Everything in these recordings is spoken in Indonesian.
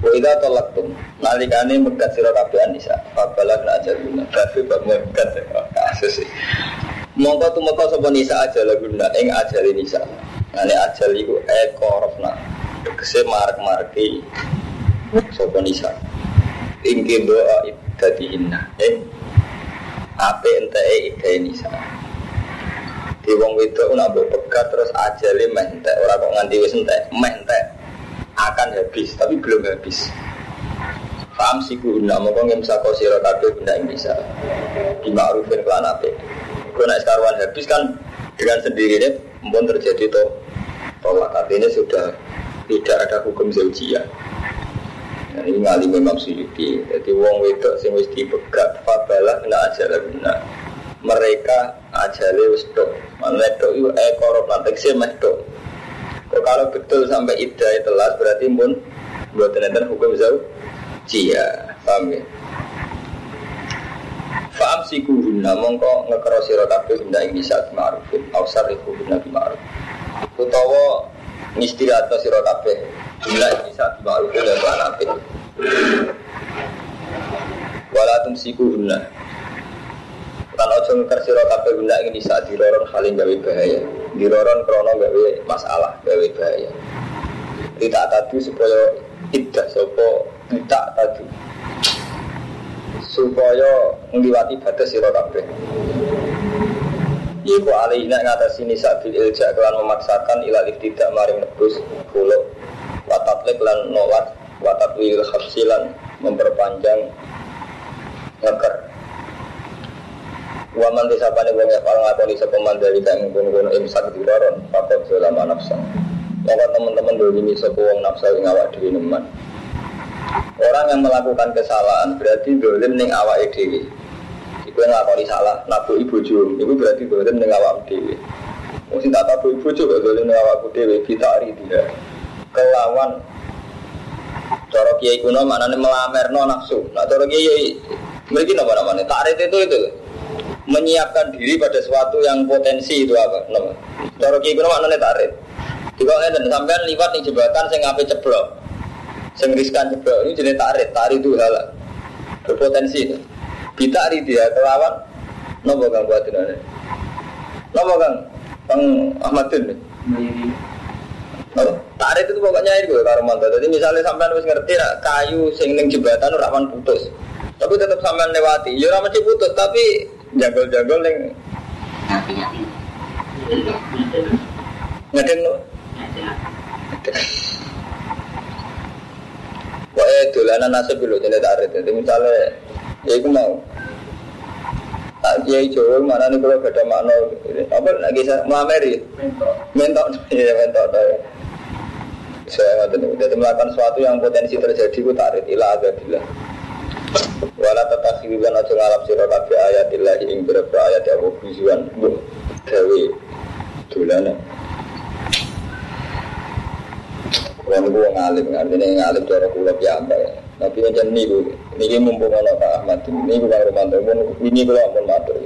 Wa idza talaqtum nalikane megat sira kabeh anisa fabala kena aja guna. Kabeh bab megat kasus sih. Mongko tumeka sapa nisa aja laguna ing ajal nisa ane ajal iku ekorofna tegese marek-mareki sapa nisa. Ing doa ibdati inna ing ape enteke idai nisa. Di wong pegat terus ajale meh entek. Ora kok nganti wis entek meh entek akan habis tapi belum habis. Paham sih guna mau ngimsa kau siro kabeh guna yang bisa. Dimakrufin kelan ape. Naik sekarwan habis kan dengan sendirinya pun terjadi toh tolak artinya sudah tidak ada hukum zaujiyah. Nah, ini ngali memang suyuti jadi wong wedok sing wis dipegat fabalah kena aja mereka ajale wis tok. Mana tok itu ekor lantek sih meh kalau betul sampai iddah telas berarti pun buat enten hukum zau cia paham ya? Faham si kuhuna mongko ngekero sira kabeh benda ing bisa ma'rufin ausar iku benda ma'ruf utawa ngistirahat sira kabeh benda ing bisa ma'rufin dan anapin wala tumsiku guna kan ojo ngeker sira kabeh benda ing bisa diroron haling gawe bahaya. Diroron krono gawe masalah gawe bahaya. Tidak tadi supaya tidak sopo tidak tadi. Supaya ngliwati batas sira kabeh. Iku alihina ngatasi nisa bil ilja kelan memaksakan ilal tidak maring nebus kulo watatlik lan nolak watatwil hafsilan memperpanjang ngeker Waman desa pane wong ya paling ngakoni sapa mandali kang ngono-ngono imsak diroron pakot selama nafsa. Maka teman-teman sapa wong nafsa ing awak dhewe nemen. Orang yang melakukan kesalahan berarti dolim ning awake dhewe. Iku ngakoni salah, nabu ibu jum, itu berarti dolim ning awak dhewe. Sing tak tabu ibu jum dolim ning awakku dhewe bitari dia. Kelawan cara kiai kuno maknane melamerno nafsu. Nah cara kiai mriki napa namanya? Tarik itu itu menyiapkan diri pada sesuatu yang potensi itu apa? Nama. Cara kiai kuno maknane tarik. Jika ngeten sampean liwat ning jembatan sing ngape ceblok. Sing riskan ceblok ini jenis tarik, tarik itu halal. Berpotensi. Bitari dia kelawan nopo kang buatin ana. Nopo kang Kang Ahmadin. Nopo? Tarik itu pokoknya itu karo mantu. Jadi misalnya sampean wis ngerti lah kayu sing ning jembatan ora putus. Tapi tetap sampean lewati. Ya ora mesti putus, tapi jagol-jagol ning ngedeng no. Pokoknya dolanan nasib dulu jadi tarik. Jadi misalnya, ya itu mau. Tak kiai Jawa mana nih kalau beda makna? Apa lagi saya melameri mentok. Ya mentok saya ngerti jadi melakukan sesuatu yang potensi terjadi ku tarik ilah agabillah wala tatakhiriban aja ngalap sira kabeh ayat illahi ing beberapa ayat ya bijuan gawe dolanan Kulo niku wong alim, artinya ngalim cara kula piyambak. Tapi macam niku, niki mumpung ana Pak Ahmad, niku Kang Romanto, ini kula ampun matur.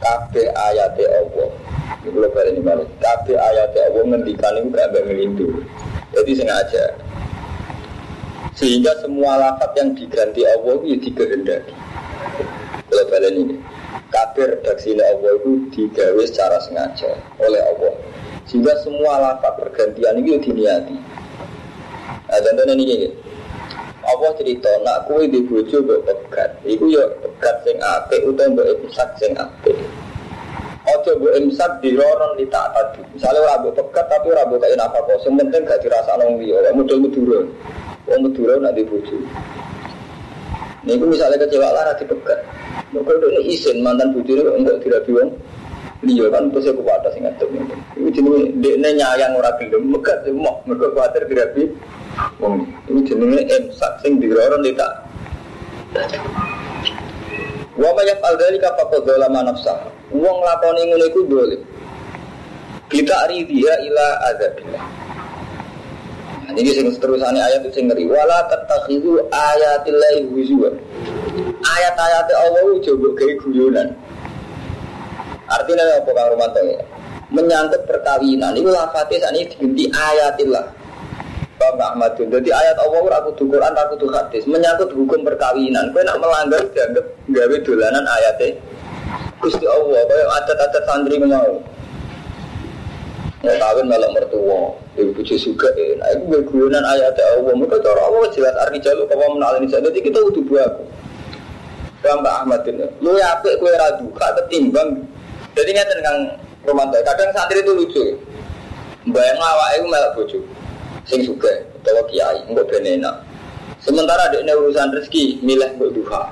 Kabeh ayate Allah. Niku kula baleni malih. Kabeh ayate Allah ngendikan gak mbek ngelindu. Jadi sengaja. Sehingga semua lafaz yang diganti Allah itu dikehendaki. Kula baleni ini. Kabeh redaksi Allah itu digawe secara sengaja oleh Allah. Sehingga semua lafaz pergantian itu diniati. Nah contohnya ini gini Allah cerita nak kue di bojo mbok pegat Iku ya pegat sing apik utawa mbok imsak sing apik Ojo mbok imsak di roron di tak tadi Misalnya ora pegat tapi ora mbok kain apa kok penting gak dirasa nong dia Orang model medura Orang medura nak di bojo Ini aku misalnya kecewa lah di pegat Mereka ini izin mantan ini enggak dirabi wong Iya kan terus aku kuat sing ngadep Iku jenenge dekne nyayang ora gelem megat mau mergo kuwatir dirabi Wong ini jenenge imsak sing diroron tidak. Wa ma yaf'al dzalika faqad dzalama nafsah. Wong lakoni ngono iku dolim. Kita dia ila adzabillah. Ini sing seterusane ayat itu sing ngeri. Wala tatakhidu ayatillahi huzwan. Ayat-ayat Allah itu coba gawe guyonan. Artinya apa Kang Romanto ya? Menyangkut perkawinan. Itu lafadznya saat ini diganti ayatillah. Pak Ahmad Jadi ayat Allah ora kudu Quran, ora kudu hadis, menyangkut hukum perkawinan. Kowe nak melanggar dianggap gawe dolanan ayatnya. Gusti Allah, kaya adat-adat santri mau. Mau kawin malah mertua, ibu puji juga. Nah, itu gue guyonan ayatnya Allah. Mereka cara Allah jelas arti jalur kamu menalin Jadi kita udah buat. Mbak Ahmad ini, lu ya apik kue radu, kak ketimbang. Jadi ngerti dengan romantis. Kadang santri itu lucu. Mbak yang ngawak itu malah bojo sing suka atau kiai enggak benena sementara ada urusan rezeki milih buat duha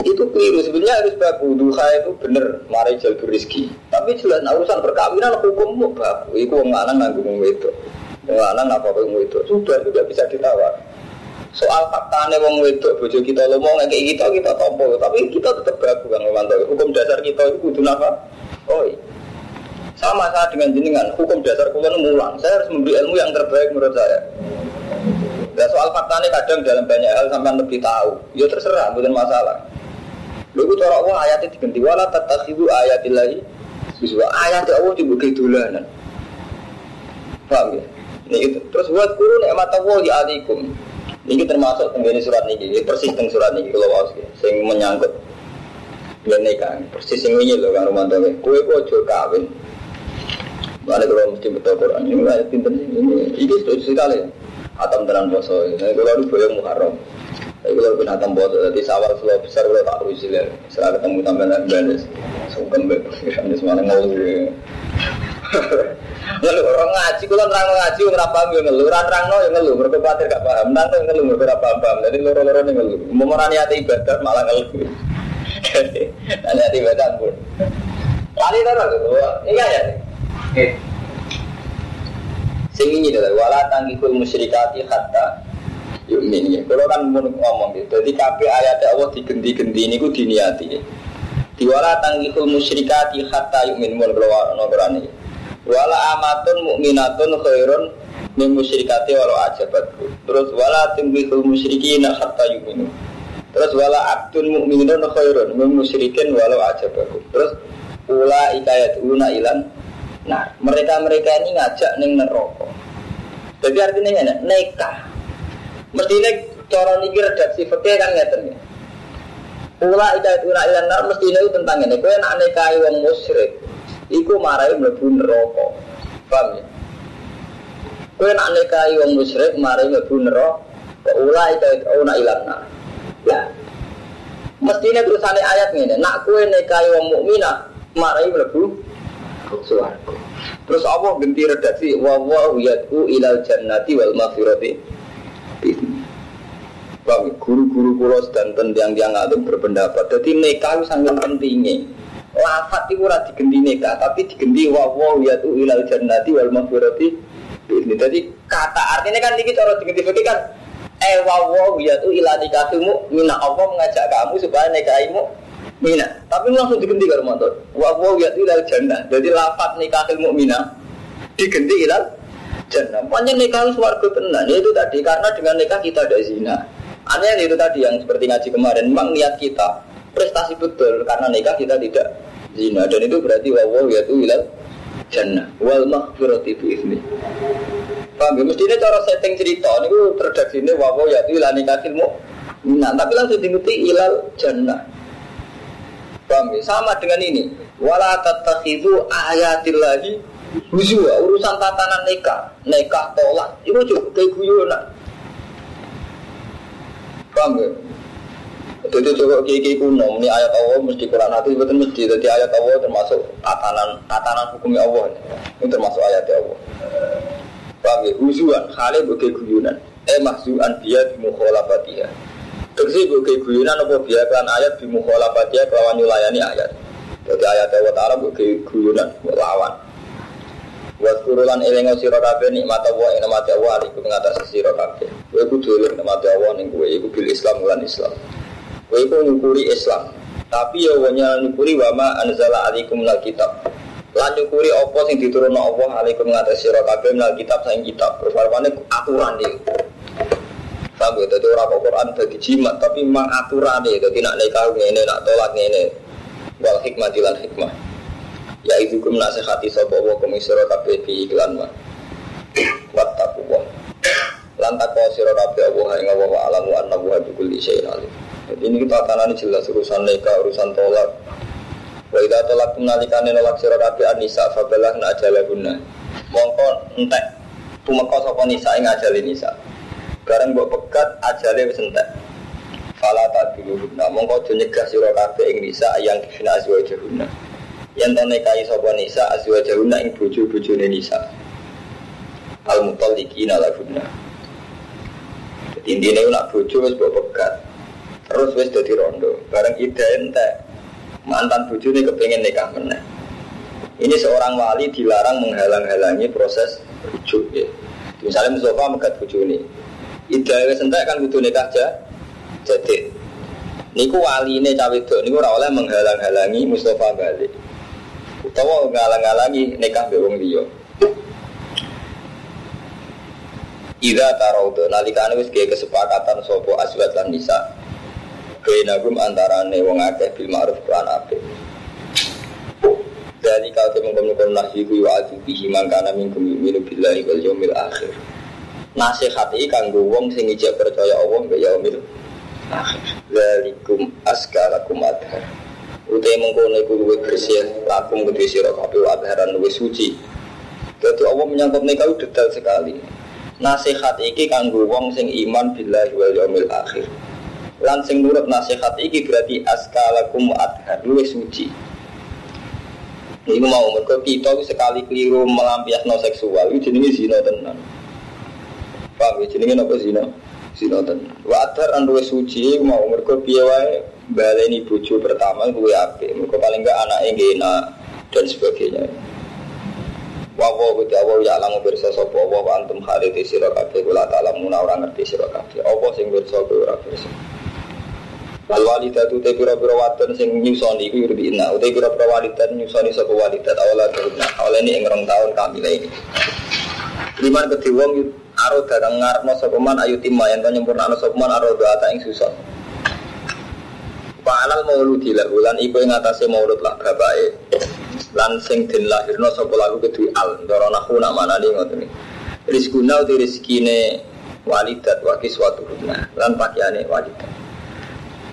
itu keliru sebenarnya harus baku duha itu bener mari jalur rezeki tapi jelas urusan perkawinan hukum mau itu wong lanang nanggung itu wong lanang apa wong itu sudah sudah bisa ditawar soal faktanya wong wedok bojo kita ngomong kayak kita kita tompo tapi kita tetap baku kan hukum dasar kita itu kudu apa oh. Sama saya dengan jenengan, hukum dasar kulon mulang. Saya harus memberi ilmu yang terbaik menurut saya. Dan soal faktanya kadang dalam banyak hal sampai lebih tahu. Ya terserah, bukan masalah. Lalu cara Allah ayatnya diganti wala tatakhidu ayatillahi Biswa ayat Allah dibuka dolanan. Paham ya? Ini itu. Terus buat guru nikmat Allah di alikum. Ini termasuk tenggini surat ini, ini persis teng surat ini kalau wawas sing menyangkut ini kan persis ini loh kan Romanto kue kue kawin Mana kalau mesti betul Quran ini ayat pinter ini ini sudah sekali. Atam tenan poso. Kalau lu boyong Muharram. Tapi kalau pun atam poso, jadi sawal selalu besar kalau tak usil ya. Setelah ketemu tambahan balas, sungkem bekiran di semana ngawur. Lalu orang ngaji, kalau terang ngaji, orang paham yang ngeluh, orang terang no yang ngeluh, mereka khawatir gak paham, nanti yang ngeluh, mereka paham paham. Jadi loro-loro yang ngeluh, mau merani hati ibadat malah ngeluh. Jadi, nanti hati ibadat pun. Kali itu, ini kan ya. Sing ini adalah wala tangkikul musyrikati hatta yumin ya. Kalau kan mau ngomong gitu. Jadi kape ayat Allah digenti-genti ini ku diniati. Diwala tangkikul musyrikati hatta yumin mun kalau nobrani. Wala amatun mukminatun khairun min musyrikati walau ajabatku. Terus wala tangkikul musyrikina hatta yumin. Terus wala abdun mukminun khairun min musyrikin walau ajabatku. Terus ula ikayat una ilan Nah, mereka-mereka ini ngajak neng neraka. Jadi artinya ini nekah. Mestinya cara niki redaksi fikih kan ngeten ya. Ula ida ula ilan nar mestinya itu tentang ini. Kowe nak nikahi wong musyrik, iku marai mlebu neraka. Paham ya? Kowe nak nikahi wong musyrik marai mlebu neraka. Ula ida ula ilan nar. Ya. Mestinya tulisannya ayat ini, nak kue nikahi wong mukminah marai mlebu suaraku. Terus Allah ganti redaksi wa wa yad'u ilal jannati wal maghfirati. Bang, guru-guru kulo sedanten tiang-tiang alim berpendapat. Jadi nikah itu sangat pentingnya. Lafat itu ora diganti nikah, tapi diganti wa wa yad'u ilal jannati wal. Ini jadi kata artinya kan ini cara diganti fikih kan eh wa wa ilal mina Allah mengajak kamu supaya nikahimu Mina. Tapi langsung diganti karo motor. Wa wa ya ilal jannah. Jadi lafat nikahil mukminah diganti ilal jannah. Pokoknya nikah swarga tenan. Itu tadi karena dengan nikah kita ada zina. Aneh itu tadi yang seperti ngaji kemarin. Memang niat kita prestasi betul karena nikah kita tidak zina dan itu berarti wa wa ya ilal jannah wal maghfirati bi izni. Paham ya? Mestinya cara setting cerita ini redaksi ini wa wa ya ilal nikahil mukminah. Tapi langsung diganti ilal jannah. Paham ya? Sama dengan ini. Wala tatakhidu ayatillahi huzwa. Urusan tatanan nikah, nikah tolak. Itu juga kayak guyonan. Paham ya? Jadi coba kiki kuno, ini ayat Allah mesti Quran hati betul mesti. Jadi ayat Allah termasuk tatanan tatanan hukumnya Allah. Ini termasuk ayat Allah. Paham ya? Huzuan, khalid bagi guyonan. Eh mahzuan dia di mukhalafatiha. Tegesi kayak guyunan apa biar kan ayat dia kelawan nyulayani ayat. Jadi ayat Allah Ta'ala kayak guyunan lawan. Waskuru lan elingo sira kabeh nikmat Allah ing nikmat Allah alaikum ngatasi sira kabeh. Kowe kudu eling nikmat Allah ning kowe iku bil Islam lan Islam. Kowe iku nyukuri Islam. Tapi ya wanya nyukuri wa ma anzala alaikum minal kitab. Lan nyukuri apa sing diturunno Allah alaikum ngatasi sira kabeh minal kitab saing kitab. Terus warwane aturan iki. Paham ya? Jadi orang Quran jadi jimat, tapi memang aturan ya. Jadi nak nikah ini, nak tolak ini. Wal hikmah dilan hikmah. Ya itu kum nasihati sopo wa komisiro kabeh di iklan mah. Wattaku wa. Lantak kau siro kabeh Allah yang Allah wa alamu anna wa bikul isyain alim. Jadi ini kita akan jelas urusan nikah, urusan tolak. Wa idha tolak nalikane nolak siro kabeh anisa fabalah na ajalahunna. Mongko entek. Tumeka sapa nisa ing ajale nisa. Bareng mbok pegat ajale wis entek. Fala taduluhunna mongko aja nyegah sira kabeh ing nisa yang kifina azwajahunna. Yen to nikahi sapa nisa azwajahunna ing bojo-bojone nisa. Al mutalliqina lahunna. Jadi intinya nak bojo wis mbok pegat. Terus wis dadi rondo. Bareng ide entek. Mantan bojone kepengen nikah meneh. Ini seorang wali dilarang menghalang-halangi proses rujuk ya. Misalnya Mustafa megat bojone. Ida wis entek kan kudu nikah aja. Jadi niku wali ini cawe niku oleh menghalang-halangi Mustafa balik. Utawa ngalang-halangi nikah be wong liya. Ida taraudo nalikane wis gawe kesepakatan sapa aswat lan nisa. Bainagum antarane wong akeh bil ma'ruf lan apik. Dari kau temen komunikasi nahi ku yu'adu bihi mangkana minkum yu'minu billahi wal yawmil akhir Nasihat ini kanggo wong sing ijak percaya Allah mbak yaumil akhir Zalikum askalakum adhar Utai mengkono iku luwe bersih lakum kedua sira kabeh adharan luwe suci. Jadi Allah menyangkut nikah detail sekali. Nasihat iki kanggo wong sing iman billahi wal yaumil akhir. Lan sing nurut nasihat iki berarti askalakum adhar luwe suci. Ini mau mereka kita sekali keliru melampiasno seksual itu jenenge zina tenan. Paham ya? Jenenge apa zina? Zina tenan. Watar anduwe suci mau mereka piye wae baleni bojo pertama duwe apik. Mereka paling enggak anake enak dan sebagainya. Wa wa gusti Allah ya alamu pirsa sapa wa wa antum khalidi sira kabeh kula ta'lamuna ora ngerti sira. Apa sing pirsa kowe ora pirsa. Wal walidatu te pira-pira wadon sing nyusoni iku yurdi inna. Ute pira-pira walidat nyusoni sapa walidat awala turuna. Awala ini rong taun. Liman wong aro darang ngarepno sapa man ayu timma yen to nyempurnakno sapa man aro doa ing susah. Fa'alal mauludi lahu lan iku ing atase maulud lah bapake. Lan sing den lahirno sapa lahu kedhi al ndara nahu nak manani ngoten. Rizkuna uti rezekine walidat wa kiswatuhunna lan pakaiane walidat.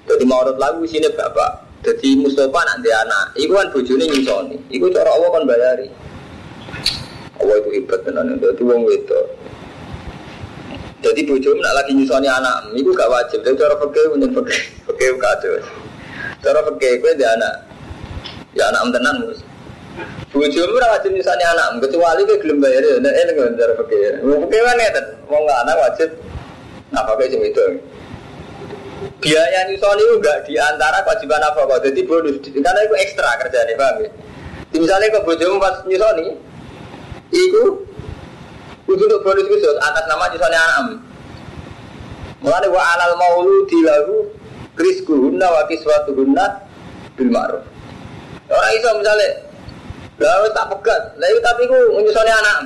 Jadi maurut lagu sini bapak. Jadi Mustafa nak dia anak, iku kan bojone nyusoni. Iku cara Allah kan bayari. Allah itu hebat tenan. Jadi wong wedok. Jadi bojomu nak lagi nyusoni anak, iku gak wajib. Jadi cara fakir punya fakir, fakir kacau. Cara fakir gue dia anak, ya anak tenan mus. Bojomu ora wajib nyusoni anak, kecuali gue gelem bayar. Nah, ini kan cara fakir. Mau fakir kan ya, mau nggak anak wajib. Nah, fakir sing itu biaya nyusoni itu enggak di antara kewajiban apa kok jadi bonus karena itu ekstra kerja nih paham ya misalnya ke bojomu pas nyusoni itu itu untuk bonus khusus atas nama nyusoni anak mulai wa alal maulu dilagu rizku hunna wa kiswatu hunna bil ma'ruf. Orang iso misalnya lalu tak pegat. Lalu tapi ku nyusoni anak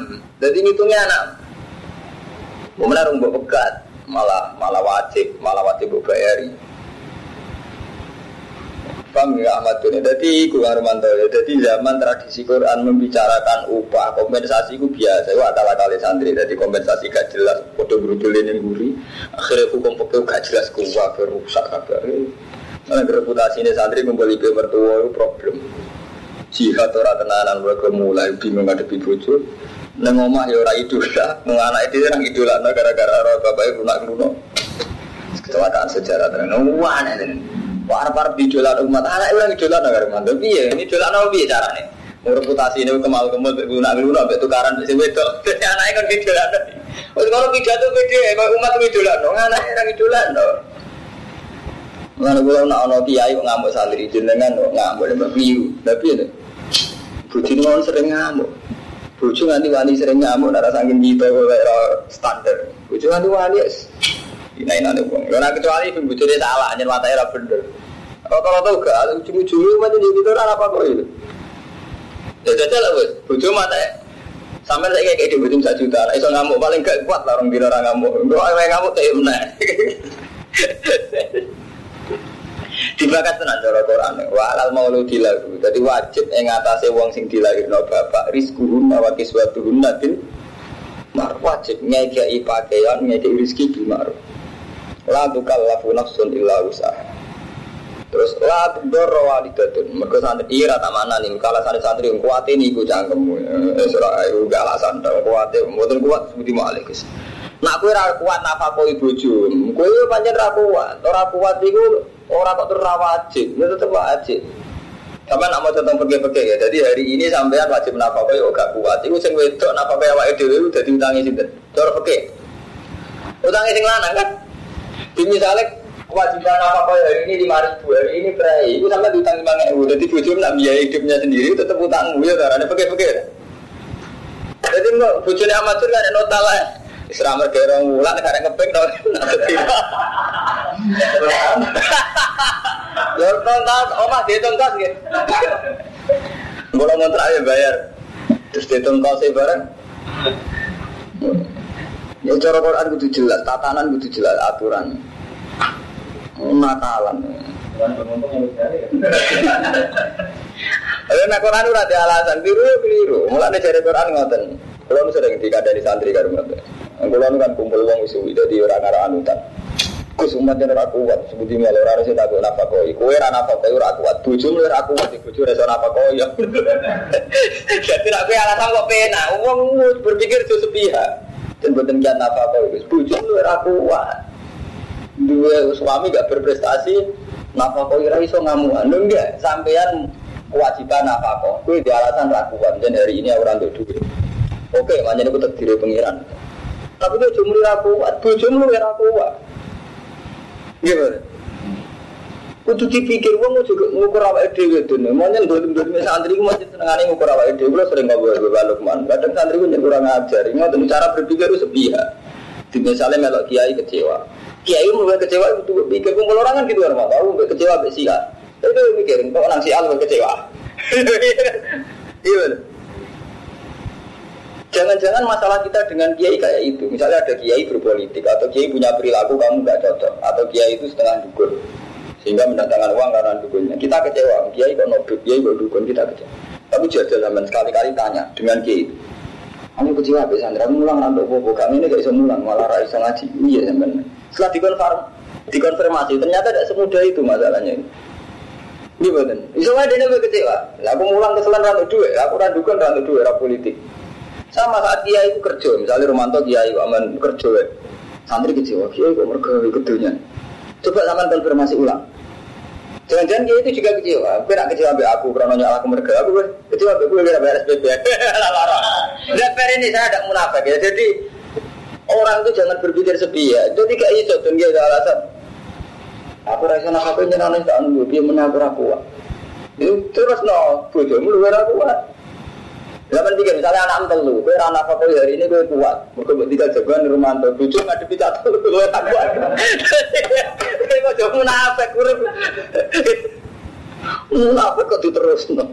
jadi ngitungnya anak mau menarung buat pegat malah malah wajib malah wajib bayari Paham ya Ahmad Duni Jadi itu Armanto ya Jadi zaman tradisi Quran membicarakan upah Kompensasi itu biasa Itu akal kali santri. Jadi kompensasi gak jelas Foto berudul ini guri Akhirnya hukum pokoknya gak jelas Kuwa berusak kabar. Karena reputasi ini santri Kembali ke mertua itu problem. Jihad orang tenanan Mereka mulai bingung ngadepi bujur Neng omah ya ora idola, neng anak itu orang idola, gara-gara roh bapak ibu nak kuno. Kecelakaan sejarah tenan, wah nih, par-par idola umat anak orang idola nah gara mantu, iya ini idola nah biar cara nih. reputasi ini kemal kemal guna guna sampai tukaran si wedok, jadi anaknya kan idola nih. Oh kalau pidato gede, kalau umat idola, no anaknya orang idola no. Mana gue nak ono kiai ngamuk santri jenengan ngamuk lembak piu, tapi ini. Bujini orang sering ngamuk. Bojo nanti wani sering ngamuk nara saking kita kok standar. Bojo nanti wani ini wong. Ora kecuali ibu bojone salah nyen watake ra bener. Rata-rata gak ujung-ujungnya macam jadi kita apa kok itu. Ya jajal lah wes. Bojo mata Sampai saya kayak di bojo satu juta, iso ngamuk paling gak kuat lah orang dino orang ngamuk. Kalau orang ngamuk kayak mana? Dibakat tenan cara Quran. Wa alal mauludi lahu. Dadi wajib ing atase wong sing dilahirno bapak rizquhun wa kiswatuhun bil mar wajib ngekeki pakaian, ngekeki rezeki bil ma'ruf. La tukallafu nafsun illa usaha. Terus la tudorro walidatun. Mergo santri ira ta mana nih kala santri santri yang kuat ini iku cangkemmu. Eh ora ayo gak alasan ta kuat mboten kuat sebuti malik. Nak kowe ora kuat nafakoi bojomu. Kowe pancen ra kuat. Ora kuat iku ora kok terus wajib, ya tetep wajib. Sampai nak mau tentang pergi-pergi ya. Jadi hari ini sampean wajib nafkah ya gak kuat. Iku sing wedok nafkah awake dhewe udah diutangi sinten? Cara pergi. Utangi sing lanang kan. Di misalnya kewajiban nafkah hari ini lima ribu hari ini berai. Iku sampai diutang lima ribu. Jadi bojomu nak biaya hidupnya sendiri tetep utangmu ya karena pergi-pergi. Jadi bojone amatur kan nota lah. Isra mergo orang wulan nek ngepeng to. Lho tonton omah kos nggih. Kalau ngontrak ya bayar. Terus dihitung kos e bareng. Ya cara Quran kudu jelas, tatanan kudu jelas aturan. Nakalan. Lalu nak Quran ora ada alasan biru ya keliru. Mulane dari Quran ngoten. Kalau sering dikandani santri karo ngoten. Kalau kan kumpul wong isu jadi orang arah anutan. Gus umat yang ora kuat, sebuti melo ora sing takut nafkah koi. Kowe ora nafkah koi ora kuat. Bojomu ora kuat, bojo ora nafkah koi. Jadi nek kowe alasan kok penak, wong berpikir itu sepihak. Dan boten kian nafkah koi. Bojomu ora kuat. Dua suami gak berprestasi, nafkah koi ora iso ngamuan. Lho enggak, sampean kewajiban nafkah koi. Kowe di alasan ra kuat, dan hari ini ora untuk duit. Oke, makanya aku terdiri pengiran. Tapi dia cuma ra kuat, bojomu ora kuat. Gimana? Kudu dipikir wong juga ngukur awake dhewe dene. Monyen dolim-dolim santri ku masih senengane ngukur awake dhewe. Kulo sering ngobrol karo Pak Lukman. Kadang santri ku kurang ajar. Ngoten cara berpikir itu sepihak. Di misalnya melok kiai kecewa. Kiai mulai kecewa itu pikir kumpul orang kan gitu kan tahu kecewa mbek sia. Itu mikir kok nang sial kecewa. Iya. Jangan-jangan masalah kita dengan kiai kayak itu. Misalnya ada kiai berpolitik atau kiai punya perilaku kamu nggak cocok atau kiai itu setengah dukun sehingga mendatangkan uang karena dukunnya. Kita kecewa. Kiai kok nobel, kiai kok dukun kita kecewa. Tapi jajal zaman sekali-kali tanya dengan kiai itu. Kamu kecewa be Sandra, mulang rambut bobo kami ini gak bisa mulang, malah ra iso ngaji. Iya sampean. Setelah dikonfirm, dikonfirmasi ternyata tidak semudah itu masalahnya ini. Ini betul. Iso wae dene kecewa. Lah aku mulang keselan rambut duit, aku ra dukun rambut duit, ra politik. Sama saat dia itu kerja, misalnya Romanto Kiai aman kerja, santri kecewa, Kiai kok mereka kedunya. Coba zaman konfirmasi ulang. Jangan-jangan Kiai itu juga kecewa. Gue nak kecewa be aku, karena nyala aku mereka. Aku kecewa be gue kira bayar SPP. Dan ini saya ada munafik ya. Jadi orang itu jangan berpikir sepi ya. Jadi kayak itu, dan dia ada alasan. Aku rasa nak apa nyenang tak dia menabur aku. Itu terus no, bojomu luar aku. Misalnya anak telu, kue rana kue hari ini kue kuat, mereka tiga jagoan di rumah tuh, bucu nggak di picat tuh, kue tak kuat. Kue kok jauh munafik, kurang. Munafik kok diterus no.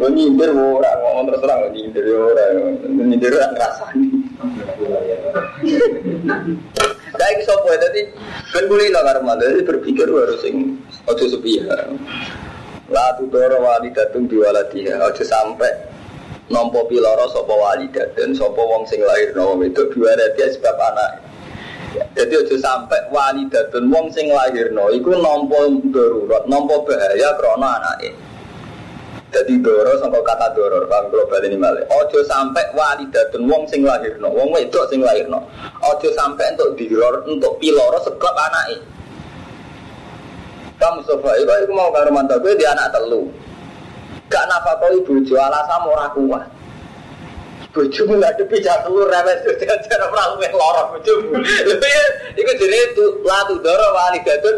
Gue nyindir orang, ngomong terus terang, nyindir orang, nyindir orang ngerasani. Kayak sopo ya, tadi kan boleh lah karena jadi berpikir harus sing ojo sepihak. La tudoro walidatun biwaladiha Aja sampai Nompo piloro sopo walidatun Sopo wong sing lahir no itu biwaladiha sebab anak. Jadi aja sampai walidatun Wong sing lahir no Iku nompo darurat Nompo bahaya krono anaknya Jadi doro sampai kata doro Bang global ini malah Ojo sampai walidatun Wong sing lahir no Wong wedok sing lahir no Ojo sampai untuk diror Untuk piloro sebab anaknya kamu sofa itu aku mau karo mantu gue dia anak telu. Gak napa kau ibu alasan ora kuat. Bojomu nggak ada pijak telur rewes itu cara perahu yang lorong bojomu. Itu jadi itu latu doro walidatun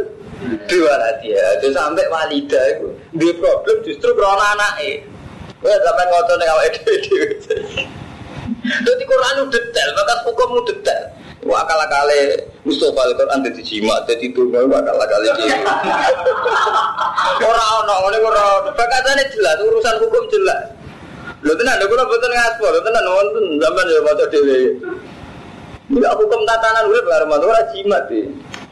dua ya jadi sampai walida itu dia problem justru karena anaknya Kowe sampean ngoco ning awake dhewe. Dadi Quran itu detail, maka hukum itu detail. Wah akal kali Mustafa Al Quran jadi jimat, jadi tunggal akal kali dia. Orang orang orang orang, bakatannya jelas, urusan hukum jelas. Lo tenan, lo betul ngaspor, lo tenan nonton zaman ya baca dewi. Enggak hukum tatanan udah berarti orang jimat sih.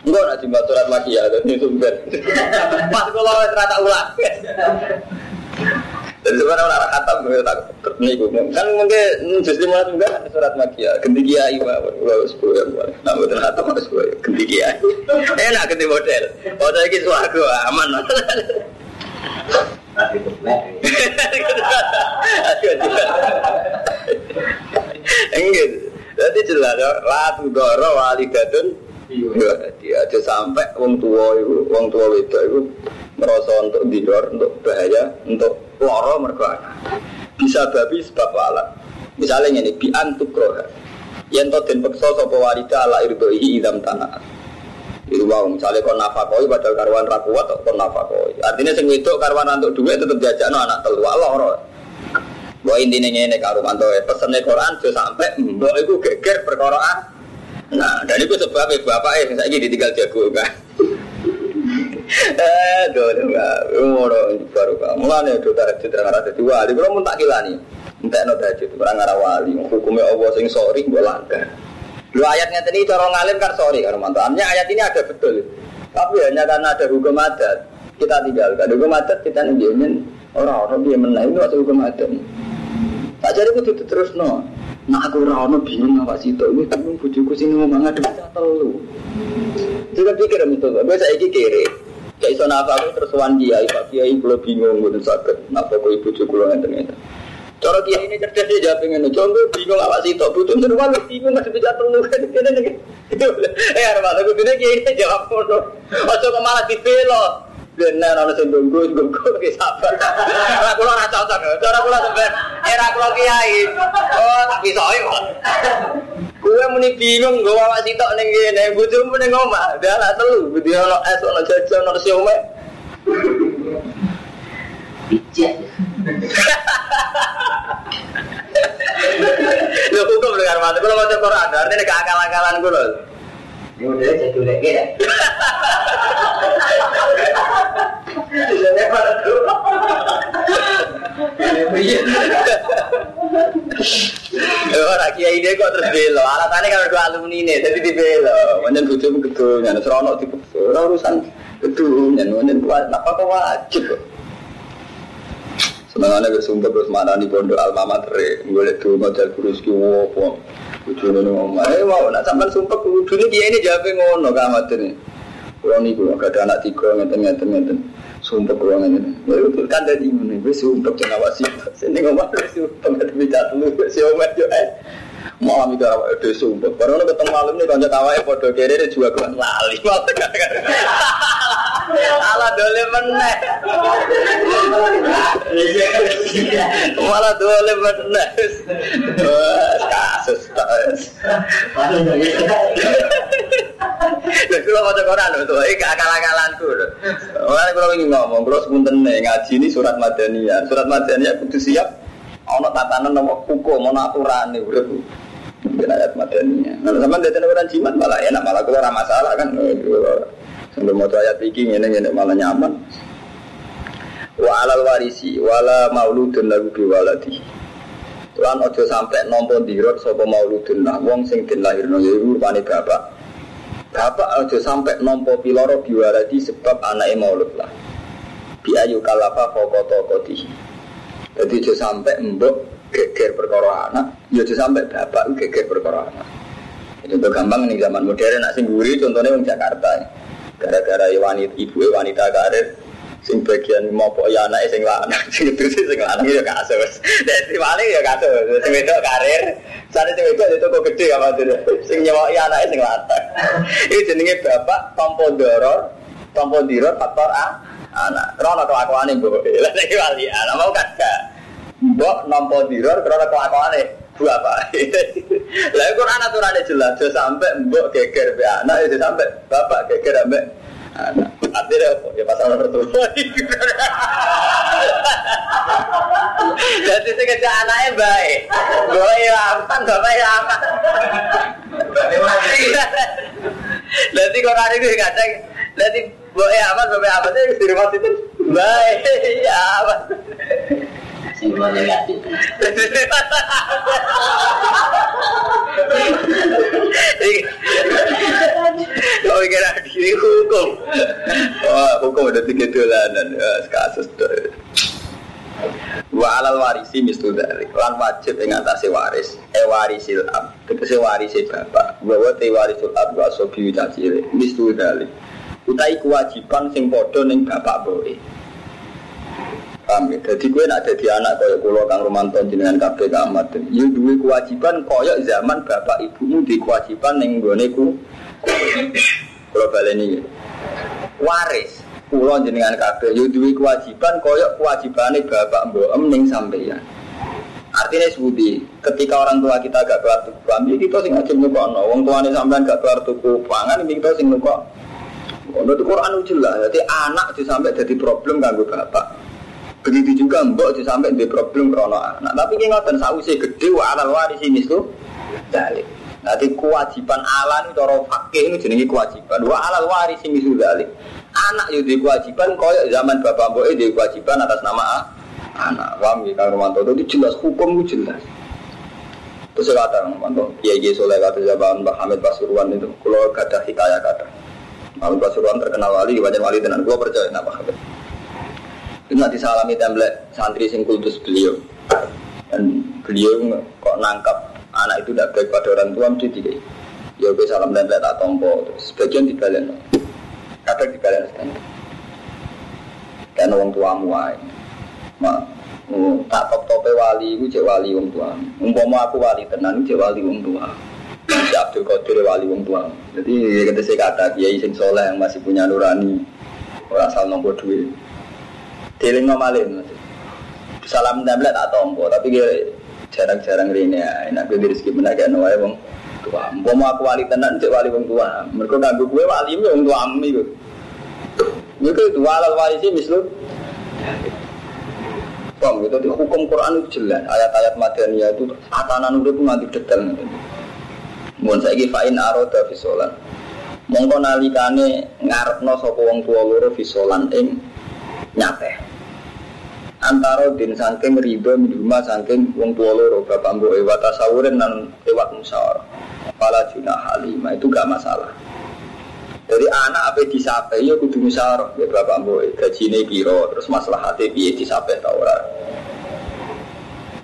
Enggak nak jimat surat makia, itu sumber. Pas kalau rata ulang. Dan sebenarnya orang khatam tak niku. Kan mungkin justru malah juga surat makia ganti kiai mah wis sepuluh ya nah betul khatam harus gue ganti kiai. Enak ganti model. Oh saya ki suaraku aman Enggak, jadi jelas latu doro walidatun dia aja sampai wong tua itu, wong tua itu merasa untuk didor, untuk bahaya, untuk loro mergo Bisa babi sebab alat. Misalnya ini bi antuk roha. Yang to den peksa sapa walida ala irdoi idam tanah. Itu wow, misalnya kon nafakoi padahal karuan ra kuat kon nafakoi. Artinya sing wedok karuan untuk duit tetep jajakno anak telu. Loro. Bahwa intinya ini karuan tuh pesennya Quran tuh sampai mbok itu geger perkara Nah, dan itu sebabnya bapak eh saya ini ditinggal jago kan. Doh, umur baru kamu mulane do tahajud ra ngara dadi wali. Kulo mun tak kilani. Entekno tahajud ora ngara wali. Hukumnya Allah sing sori mbok langgar. Lu ayatnya tadi cara ngalim kan sorry kan mantannya ayat ini ada betul. Tapi hanya karena ada hukum adat kita tinggalkan hukum adat kita nungguin orang-orang dia menang itu atau hukum adat. Tak jadi itu terus no. Nah aku ora bingung apa sih itu. Ini bingung bujuku sini mau ngadu telu. Juga pikir itu, gue saya kiri. Kayak iso nafas aku terus wan kiai, Pak Kiai kula bingung mboten saged. Napa kok ibu kula ngeten ngeten. Cara kiai ini cerdas dia jawab ngene. Contoh bingung apa sih tok butuh terus wan bingung nggak bisa telu kene nek. Eh arep aku dene kiai jawab ngono. Ojo kok malah dibelo. Benar ana sing donggo donggo ki sabar. Ora kula ora cocok. Cara kula sampean era kula kiai. Oh tak bisa kok. Gue muni bingung gue awak sitok ning kene, bojomu ning omah. Anak telu, dia ono es, ono jajan, ono siome. Bijak. Lho hukum dengar mati, kalau mau Quran, artinya keakal-akalan gue loh. Ini udah jadi lagi ya. Ora kiai ini kok terus belo. Alasannya kalau dua alumni ini, jadi di belo. Manjen bujuk gedung, yang serono di Ora urusan gedung, yang manjen kuat. Apa kok wajib? Ke sumber terus mana nih pondok alma mater, boleh tuh model kurus kiwo, pom. Bujuk nih ngomong, eh mau, nak sampai sumpah nih kiai ini jawabnya ngono kamat ini. Kalau nih gue gak ada anak tiga ngeten ngeten ngeten. Sumpah gue ngeten. Lalu kan dari mana? Gue sumpah jangan awasi. Sini ngomong gue sumpah gak bisa dulu. Yo eh. Malam itu apa? Udah sumpah. Baru ketemu malam nih konco tawa ya podo kiri dia juga gue lali. Malah Alah dole meneh. Malah dole meneh. Kasus kasus. Lha kula maca Quran lho, iki akal-akalanku lho. Ora kula ingin ngomong, kula sepunten ngaji ini surat Madaniyah. Surat Madaniyah kudu siap ana tatanan nama hukum, ana aturane urip. Mungkin ayat Madaniyah. Nah, sampean dadi orang jimat malah enak, malah kula ora masalah kan. Sampai mau ayat iki ngene ngene malah nyaman. Wa alal warisi wala mauludun lagu biwaladi. Lan ojo sampai nompo dirot sapa mauludun lah wong sing den lahirno yaiku rupane bapak. Bapak aja sampai nompo piloro biwaladi sebab anaknya maulud lah. Biayu kalafa fokoto koti. Jadi aja sampai mbok geger perkara anak, ya aja sampai bapak geger perkara anak. Itu gampang nih zaman modern nak singguri contohnya di Jakarta. Gara-gara wanita ibu wanita karir sing bagian mau ya anak sing lanang sing itu sih sing lanang ya kasus dari paling ya kasus sing itu karir sana sing itu itu kok gede apa tuh sing nyawa ya anak sing lanang. Ini jenenge bapak tompo doror tompo diror faktor a anak. Krono kelakuan ibu lah lagi wali anak mau kan gak mbok nompo diror krono kelakuan bu apa lah Quran aturannya jelas sampai mbok geger be anak itu sampai bapak geger ambek anak Artinya apa? Ya pasal nomor tuh. Jadi sing ngejak anaknya baik. Gue ya aman, bapak ya aman. Jadi hari itu kadang, jadi gue ya aman, ya aman. Jadi di rumah itu baik, ya aman. Kau kira diri hukum. Wah, hukum udah tiga dolanan. Ya, kasus. Wa alal warisi dari lan wajib atase waris e warisi bapak bahwa te wa sobi dari utai kewajiban sing padha ning bapak boe Paham ya? Jadi gue nak jadi anak kaya kulo kang Romanto jenengan kabeh Kang Ahmad. Ya duwe kewajiban kaya zaman bapak ibumu di kewajiban ning gone ku. Kulo baleni. Waris kulo jenengan kabeh ya duwe kewajiban kaya kewajibane bapak mbok ning sampeyan. Artinya sebuti, ketika orang tua kita gak keluar tuku kami, kita sing ngajib nyukokno. Wong tuane sampean gak keluar tuku pangan, kita sing nyukok. Ono itu Quran jelas, jadi anak sampai jadi problem kanggo bapak. Begitu juga mbok sampai di problem krono anak. Tapi ki ngoten sausi gede wa alal waris ini tuh dalik. Nanti kewajiban ala ini cara fakih ini jenenge kewajiban. Wa alal waris ini sudah dalik. Anak di kewajiban koyo zaman bapak mbok di kewajiban atas nama anak. Paham ya Kang Romanto itu jelas hukum itu jelas. Terus kata Romanto, Kiai Kiai Soleh kata zaman Mbak Hamid itu, kalau kata hikayat kata. Hamid Pasuruan terkenal wali, banyak wali tenan. Gua percaya nama Hamid. Itu nanti salami template santri sing kultus beliau. Dan beliau kok nangkap anak itu tidak baik pada orang tua mesti tiga. Ya oke salam template tak tompo. Sebagian dibalen. Kadang dibalen sekarang. Kan orang tua muai. Mak, tak top tope wali, gue cek wali wong tua. Umpama aku wali tenan, cek wali wong tua. Si Abdul Qadir wali wong tua. Jadi kata saya kata kiai sing soleh yang masih punya nurani, orang asal nombor duit. Deling ngomalin Salam tablet tak tompo Tapi jarang-jarang ini ya Enak gue rezeki menaga no wae wong tua. Mau aku wali tenan cek wali tua. Mereka ganggu gue wali wong tua ami gue Mereka itu walal wali sih mislu Bang, gitu, di hukum Quran itu jelas. Ayat-ayat Madaniyah itu Atanan udah pun nanti detail. Mohon saya fa'in aroda fisolan Mongko nalikane ngarepno sapa wong tua loro fisolan ing nyate antara din saking riba minuma saking wong tua loro bapak mbok ewa tasawurin dan lewat musyawarah pala juna halimah itu gak masalah jadi anak apa disapai ya kudu musyawarah ya bapak mbok gajine piro terus masalah hati piye disapai ta ora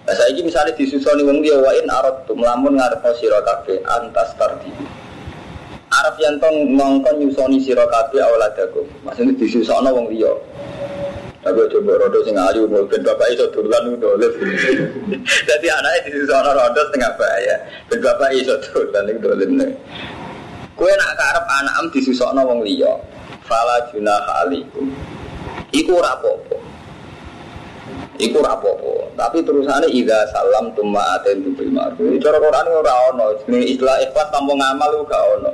Nah, saya ini misalnya disusoni wong dia wain arot tuh melamun ngarep kabeh antas tardi. Arab yang tong ngongkon nyusoni sira kabeh awaladakum. Maksudnya disusono wong liya. Tapi coba rodo sing ayu, ben bapak iso turulan itu oleh. Jadi anaknya di sana rodo setengah bahaya. Ben bapak iso itu oleh. Kue nak karep anak am disusokno wong liya. Fala junah alaikum. Iku rapopo. Iku rapopo. Tapi terusannya ida salam tumma aten bil ma'ruf. Cara Quran ora ono. Jenenge ikhlas tanpa ngamal gak ono.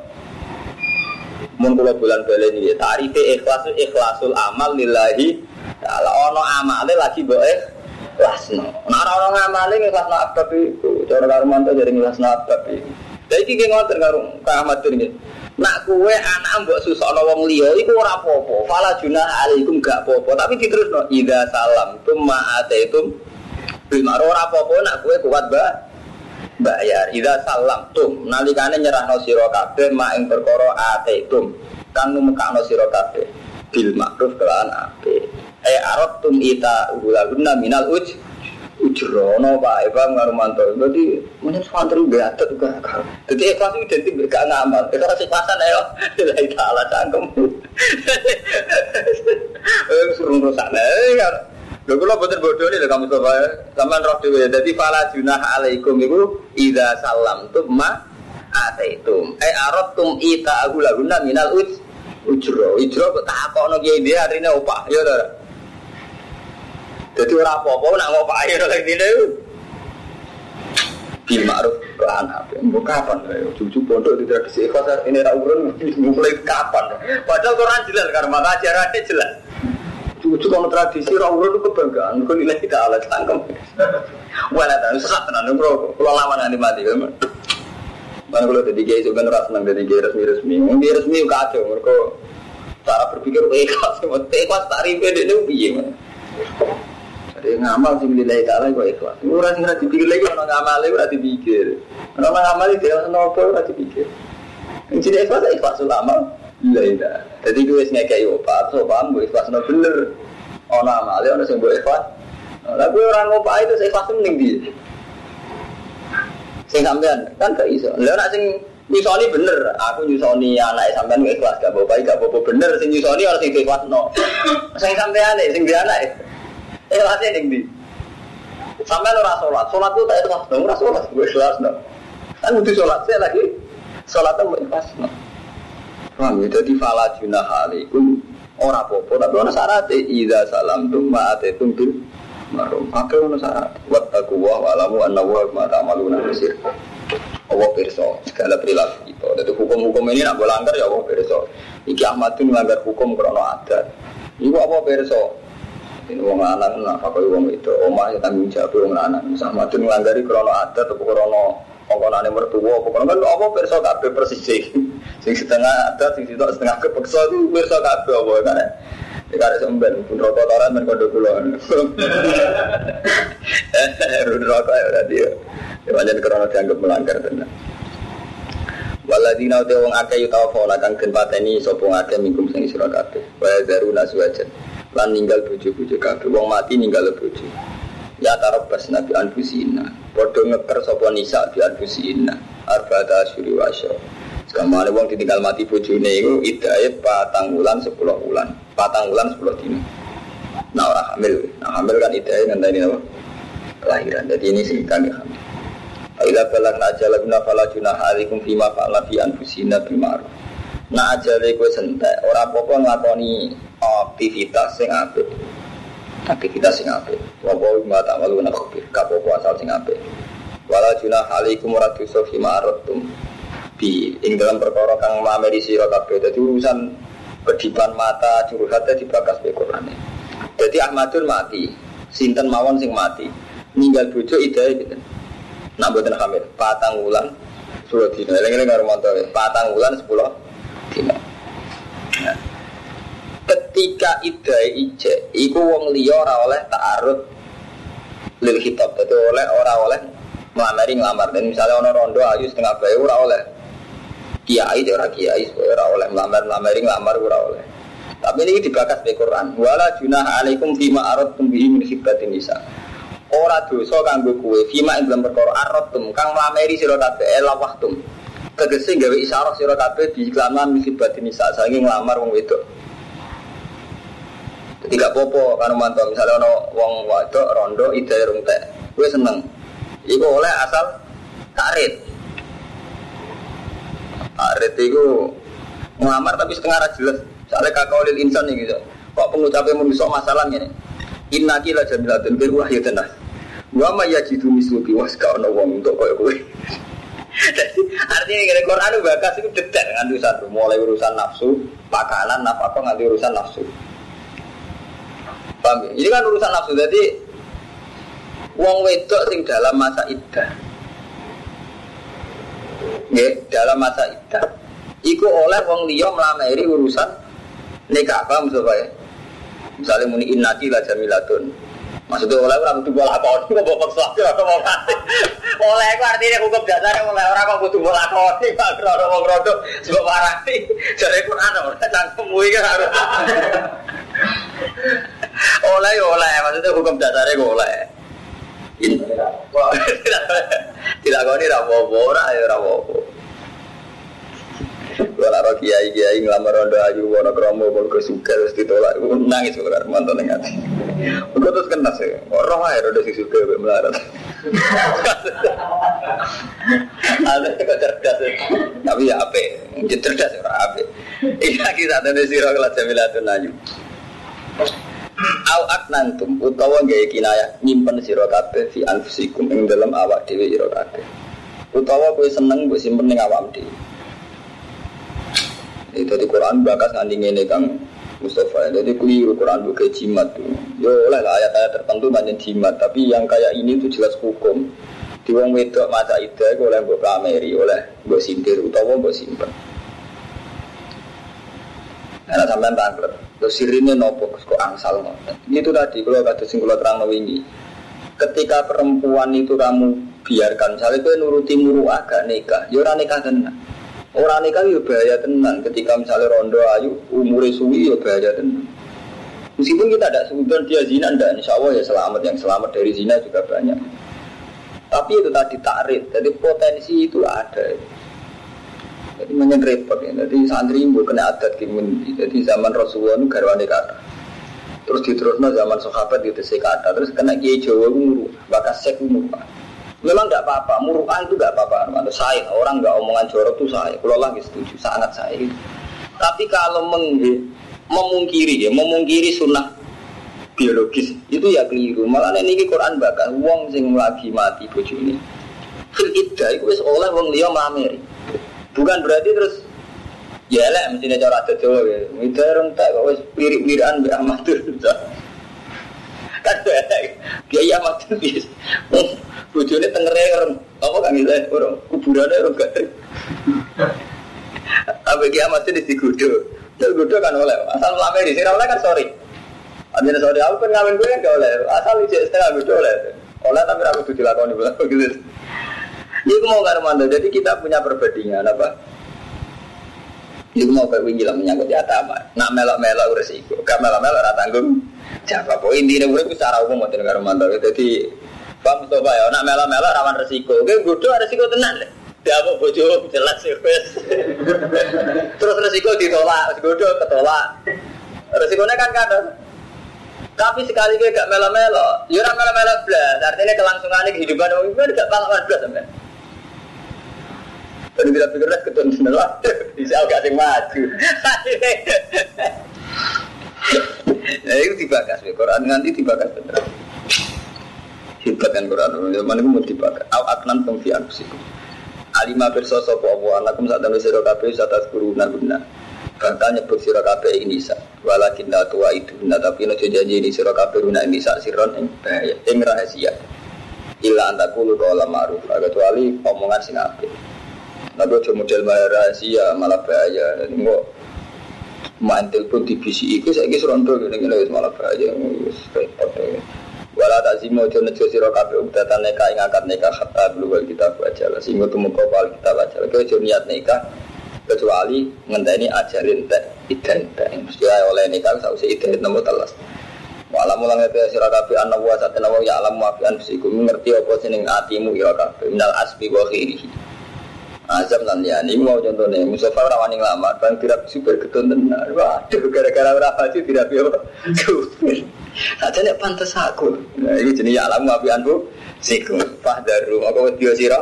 Mun kula bulan balen iki tarife ikhlas ikhlasul amal lillahi kalau ono amale lagi mbok ikhlasno. Nek ora ono amale ikhlasno abab iku. Cara Karmanto jadi ikhlasno abab iku. Lah iki ki ngoten karo iki. Nak kue anak mbok susokno wong liya iku ora apa-apa. Fala alaikum gak apa-apa, tapi diterusno idza salam tumma ataitum bil ma'ruf ora apa-apa nak kue kuat ba bayar. Idza salam tum nalikane nyerahno sira kabeh mak ing perkara ataitum kang numekakno sira kabeh. Bil ma'ruf kelawan eh arot tum ita ulaguna minal uj ujrono pak. Eva ngarumanto berarti mungkin santri gak juga jadi ikhlas itu identik gak ngamal. Itu rasa pasan ayo. Lillahi ta'ala cangkem suruh rusak kan Lho kula boten bodoh nih kamu coba sampean roh dhewe. Dadi fala junah alaikum iku idza salamtum ma ataitum. Eh aratum ita agulaguna minal uj ujro ujro kok takokno kiye dia arine opah ya ta jadi orang apa-apa nak ngopak air lagi ini bil ma'ruf kelan apa mau kapan cucu pondok di tradisi ikhlas ini ra urun mulai kapan? Padahal Quran jelas karena maka ajarannya jelas Cucu kalau tradisi rawuh itu kebanggaan, kau nilai kita alat tangkem. Wala tahu sesat tenan bro, kalau lama nanti mati. Mana kalau jadi gay sebenarnya rasa senang jadi gay resmi resmi. Mungkin resmi kacau, mereka cara berpikir ikhlas, ikhlas tarif dia itu piye man. Jadi ngamal sih nilai taala kok ikhlas. Ora sing ora dipikir lagi orang ngamal ora dipikir. Orang ngamal itu orang nopo ora dipikir. Yang jadi ikhlas ikhlas ulama. Iya. Jadi gue ngekei opat, so paham gue ikhlas no bener. Ono amale ono sing gue ikhlas. Lah gue orang ngopak itu saya ikhlas mending dia. Sing sampean kan gak iso. Lah nek sing nyusoni bener, aku nyusoni anak sampean gak ikhlas gak bapak gak bapak bener sing nyusoni harus sing ikhlas no. Sing sampean sing dia anak. Ikhlasnya ning ndi? Sampean ora salat, salat itu tak ikhlas dong, ora salat gue ikhlas no. Kan butuh salat saya lagi. Salatnya gue ikhlas no. Paham ya? Jadi fala junah alaikum. Orang apa-apa Tapi orang syarat. Ida salam tum ma'atetum bil Marum Akhir orang syarat. Wattaku wa wa'alamu anna wa ma'ata maluna mesir Allah perso Segala perilaku kita. Jadi hukum-hukum ini nak langgar ya Allah perso Iki Ahmad itu melanggar hukum karena adat. Iku apa perso ini wong lanang nak apa wong itu. Omah ya tanggung jawab wong lanang. Sama itu ngelanggari krono adat atau krono ongkonane mertua pokoknya kan apa perso kabeh persis sing setengah ada sing sitok setengah kepeksa itu perso kabeh apa kan ya kan semben pun rokok toran dan kode kulon rudi rokok ya tadi ya ya banyak krono dianggap melanggar tenan Waladina uti wong akeh yutawa fola kang den pateni sapa akeh mingkum sing sira kabeh. Wa zaruna suwajan. Lan ninggal bojo-bojo kabeh. Wong mati ninggal bojo. Ya tarabas nabi anfusina. Padha ngeker sapa nisa bi anfusina. Arba'ata asyuri wa asyra. Sekamane wong ditinggal mati bojone iku idae patang wulan 10 wulan. Patang wulan 10 dina. Nah ora hamil. Nah hamil kan idae ngenteni apa? Kelahiran. Jadi ini sing kami hamil. Ila balak na ajal guna fala junah alikum fima fa'ala fi anfusina bil ma'ruf. Na ajale kowe sentek, ora apa-apa aktivitas sing apik. Aktivitas sing apik. Wa wa ma ta'malu na khabir, ka apa asal sing apik. Wala junah alikum ora dosa fi ma'ratum. Bi ing dalam perkara kang mameri sira kabeh dadi urusan kedipan mata curhat dibakas be Qur'ane. Jadi Ahmadun mati, sinten mawon sing mati. Ninggal bojo idae gitu. Nak buatan hamil, patang sepuluh dino. Ini nggak romanto ya. Patang bulan sepuluh dino. Nah. Ketika idai ije, iku wong liya ora oleh ta'arud lil kitab. Jadi oleh ora oleh melamari ngelamar. Dan misalnya ono rondo ayu setengah bayi ora oleh. Kiai dia ora kiai, ora oleh melamar melamari ngelamar ora oleh. Tapi ini dibakas di Quran. Wala junah alaikum fima arad tumbihi min khibbatin nisa ora dosa kanggo kowe fima ing dalam perkara aratum kang mlameri sira kabeh elawahtum tegese gawe isyarah sira kabeh di iklaman misibatin nisa saking nglamar wong wedok Gak popo kan mantap. Misalnya ono wong wadok rondo ide rung teh kowe seneng. Iku oleh asal tarit tarit iku ngelamar tapi setengah ra jelas. Soalnya kakak olil insan nih gitu kok pengucapnya manusia masalah ini Inna kila jamilatun bil wahyu tenah. Wa ma yajidu misluki was ka ono wong untuk kowe. Jadi artinya kira Quran itu bakas itu detail kan urusan. Mulai urusan nafsu, makanan, nafkah nganti urusan nafsu. Paham ya? Ini kan urusan nafsu. Jadi wong wedok sing dalam masa iddah. Ya, dalam masa iddah. Iku oleh wong liya melamari urusan nikah, paham maksudnya? Misalnya muni innaki la jamilatun. Maksudnya oleh orang kudu bola kau, kok bawa paksa aku mau kasih. Oleh aku artinya hukum dasarnya oleh orang kok kudu bola kau, pak krono mau krono sebab warati. Jadi Quran orang cangkem kan harus. Oleh oleh, maksudnya hukum dasarnya gue oleh. Tidak kau ini rapopo, ora ya rapopo. Kalau ada kiai kiai ngelamar rondo ayu wono kromo kalau kesuka terus ditolak, nangis bukan mantan yang hati. Terus kena sih, roh air rondo si suka be melarat. Ada kok cerdas, tapi ya apa? Cerdas ya apa? Iya kita ada di sirah kelas jamilatun ayu. Au aknantum utawa gaya kinaya nyimpen sira kabeh fi anfusikum ing dalam awak dhewe sira kabeh. Utawa kowe seneng mbok simpen ning awak dhewe. Itu di Quran bakas nganti ngene kang Mustafa. Jadi keliru Quran bukan jimat. Yo oleh lah ayat-ayat tertentu banyak jimat, tapi yang kayak ini tuh jelas hukum. Di wong wedok masa itu oleh mbok kameri, oleh mbok sindir utawa mbok simpen. Karena sampean tangklet. Terus sirine nopo kok angsal ngoten. Itu tadi kalau kata sing kula terang wingi. Ketika perempuan itu kamu biarkan, misalnya kowe nuruti muru agak nikah, ya ora nikah tenan. Orang nikah ya bahaya tenan. Ketika misalnya rondo ayu umure suwi ya bahaya tenan. Meskipun kita tidak sebutkan dia zina, tidak insya Allah ya selamat. Yang selamat dari zina juga banyak. Tapi itu tadi tarik, jadi potensi itu ada. Jadi banyak repot ya. Jadi santri ibu kena adat kimun. Jadi zaman Rasulullah itu garwane kata. Terus diterusnya zaman sahabat itu kata. Terus kena kiai Jawa muru, bakas sek muru. Memang tidak apa-apa, muruan itu tidak apa-apa. Saya, orang nggak omongan jorok itu saya. Kalau lagi setuju, sangat saya. Tapi kalau meng memungkiri ya, memungkiri sunnah biologis itu ya keliru. Malah ini Quran bakal wong sing lagi mati bojone. Fil iddah itu oleh wong liya mameri. Bukan berarti terus ya lah mestinya cara adat Jawa ya. Itu orang tak kok wis wirik-wirikan mbek amatur. Kan Kiai amatur bis. Bojone tengere orang apa kan gitu orang kuburane orang gak. Apa kiamat itu digudo. Terus gudo kan oleh. Asal lama di sini kan sorry. Ambil sorry aku kan ngawin gue kan gak oleh. Asal ijek setengah gudo oleh. Oleh tapi aku tuh dilakoni gitu. Ini mau karo mando. Jadi kita punya perbandingan apa? Ini mau kayak wingi lah menyangkut ya tama. Nak melok-melok resiko. Gak melok-melok ora tanggung. Jawab. Pokoknya intinya urip secara umum ngoten karo mando. Jadi Pak Mustafa ya, nak mela-mela rawan resiko. Oke, gudo resiko tenan deh. Dia mau bojo jelas ya wes. Terus resiko ditolak, gudo ketolak. Resikonya kan kadang. Tapi sekali gue gak melo-melo, ya ora melo-melo blas. Artinya kelangsungan kehidupan orang itu gak pengalaman blas sampai. Tadi tidak pikir lah ketun sebelah, bisa gak sing maju. Nah itu dibakas, Quran. Nganti dibakas bener hebat kan Quran. Zaman itu mau dibakar? Au aknan tum fi anfusikum alima pirsa sapa apa anakum sak tembe sira kabeh satas kuruna guna bakal nyebut sira kabeh ini walakin la tua itu nah tapi no janji ini sira kabeh guna ini sa. Siron ing bahaya. Ing rahasia. Illa antakulu qala ma'ruf. Kecuali omongan sing tapi aja model rahasia malah bahaya. Kok main telepon di BCI itu saya kira seronto gini-gini malah bahaya. Repot ya Wala tak zimo jo nejo siro kabe ubdatan neka ing akad neka hatta belu kita baca lah Sehingga temu kopal kita baca lah Kau niat neka kecuali ngenteni ajarin teh idan teh mesti oleh neka sausi idan nomor telas Walau mulang itu siro kabe anak wa saat nawa ya alam wafian fisiku mengerti apa seneng atimu ira kabe minal asbi wa khirihi Azam lan ini mau contohnya Mustafa orang yang lama kan tidak super ketun tenar. Waduh gara-gara orang haji tidak biar super. Aja nek pantas aku. Nah ini jenis alam apian bu. Siku pah daru aku wedi sira.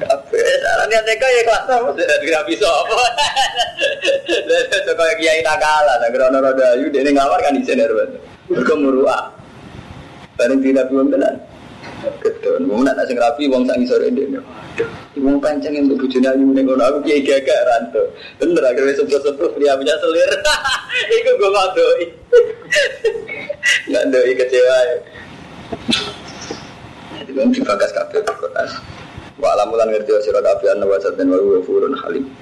Kabeh sarane teka ya kelas apa tidak bisa apa. Lah kok kiai nakala nang rono roda ayu dene ngamar kan isin ya Mergo muruah. Bareng tidak belum tenan. Ketun, mau nak sing rapi, wong sak ngisor ini. Wong pancen untuk bujune ayu ning kono aku kiai gagak ranto. Bener akhirnya sebut-sebut pria punya selir. Iku gue ngadoi. Ngadoi kecewa ya. Itu kan dibagas kabeh Quran. Wa alamulan ngerti sira kabeh ana wasat dan wa furun halim.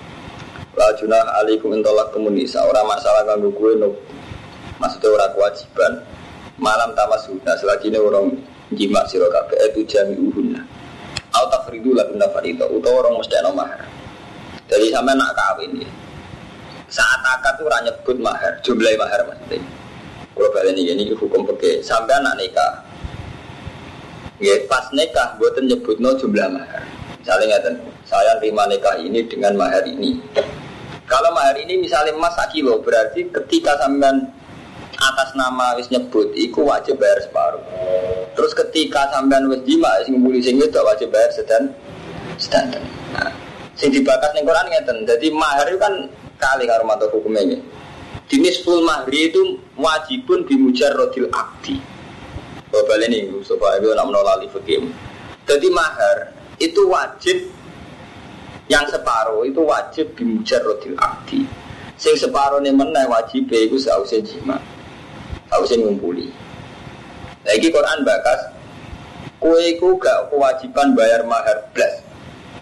La junah alaikum intolak komunisa Orang masalah kanggo gue no. Maksudnya orang kewajiban Malam tamasuna selagi ini orang jima sira kabeh itu jami uhunna au tafridu la bunda farida utawa orang mesti ana mahar. Jadi sampai nak kawin ya saat akad tuh ora nyebut mahar. Jumlah mahar maksudnya kalau balik ini ini hukum pakai sampai anak nikah. Ya pas nikah buatan nyebut no jumlah mahar. Misalnya ngeten saya terima nikah ini dengan mahar ini. Kalau mahar ini misalnya emas kilo berarti ketika sampean atas nama wis nyebut iku wajib bayar separuh. Terus ketika sampean wis jima sing mbuli sing wedok wajib bayar sedan sedan. Nah, sing dibakas ning Quran ngeten. Jadi mahar itu kan kali karo mantu hukumnya ini. Jenis full mahri itu wajibun rodil akdi. Bapak ini supaya gue nak menolak fikih. Jadi mahar itu wajib yang separuh itu wajib rodil akdi Sing separone meneh wajib iku sause jima. Sause ngumpuli. Lagi Quran bakas kue iku gak kewajiban bayar mahar blas.